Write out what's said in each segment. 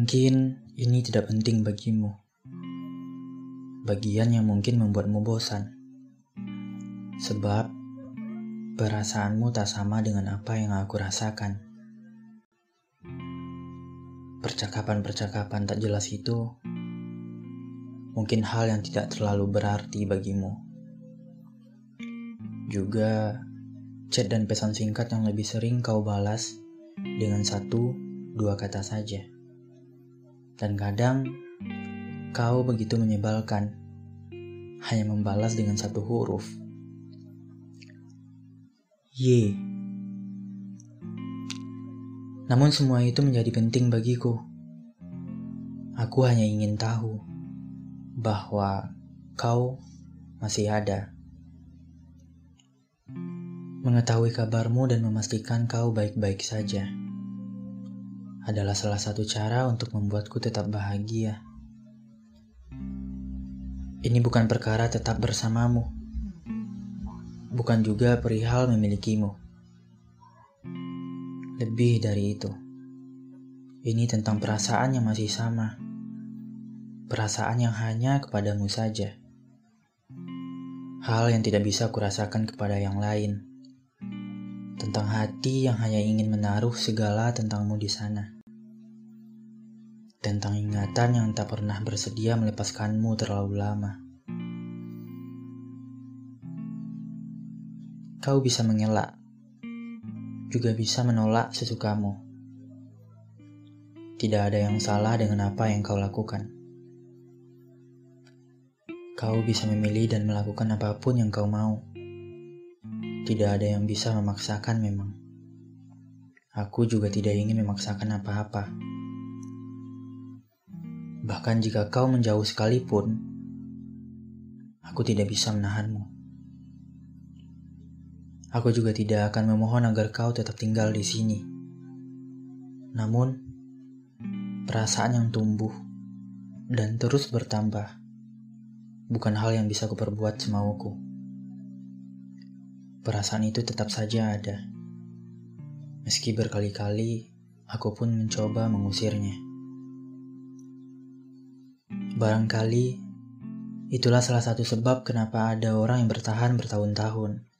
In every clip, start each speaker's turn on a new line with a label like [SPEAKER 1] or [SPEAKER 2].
[SPEAKER 1] Mungkin ini tidak penting bagimu. Bagian yang mungkin membuatmu bosan. Sebab perasaanmu tak sama dengan apa yang aku rasakan. Percakapan-percakapan tak jelas itu mungkin hal yang tidak terlalu berarti bagimu. Juga chat dan pesan singkat yang lebih sering kau balas dengan satu dua kata saja. Dan kadang kau begitu menyebalkan, hanya membalas dengan satu huruf. Y. Namun semua itu menjadi penting bagiku. Aku hanya ingin tahu bahwa kau masih ada. Mengetahui kabarmu dan memastikan kau baik-baik saja adalah salah satu cara untuk membuatku tetap bahagia. Ini bukan perkara tetap bersamamu bukan juga perihal memilikimu. Lebih dari itu, ini tentang perasaan yang masih sama, perasaan yang hanya kepadamu saja, hal yang tidak bisa kurasakan kepada yang lain, tentang hati yang hanya ingin menaruh segala tentangmu di sana, tentang ingatan yang tak pernah bersedia melepaskanmu terlalu lama. Kau bisa mengelak, juga bisa menolak sesukamu. Tidak ada yang salah dengan apa yang kau lakukan. Kau bisa memilih dan melakukan apa pun yang kau mau. Tidak ada yang bisa memaksakan memang. Aku juga tidak ingin memaksakan apa-apa. Bahkan jika kau menjauh sekalipun, aku tidak bisa menahanmu. Aku juga tidak akan memohon agar kau tetap tinggal di sini. Namun, perasaan yang tumbuh dan terus bertambah bukan hal yang bisa kuperbuat semauku. Perasaan itu tetap saja ada. Meski berkali-kali aku pun mencoba mengusirnya. Barangkali itulah salah satu sebab kenapa ada orang yang bertahan bertahun-tahun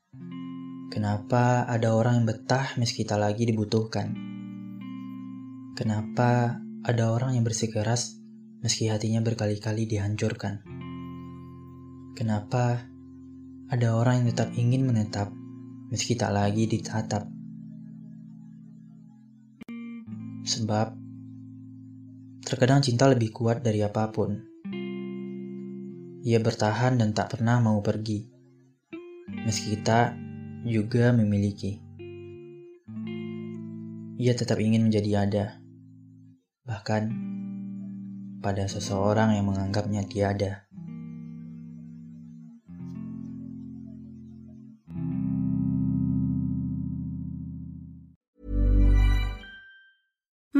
[SPEAKER 1] Kenapa ada orang yang betah meski tak lagi dibutuhkan? Kenapa ada orang yang bersikeras meski hatinya berkali-kali dihancurkan? Kenapa ada orang yang tetap ingin menetap meski tak lagi ditatap? Sebab terkadang cinta lebih kuat dari apa pun. Ia bertahan dan tak pernah mau pergi. Meski kita juga memiliki. Ia tetap ingin menjadi ada, bahkan pada seseorang yang menganggapnya tiada.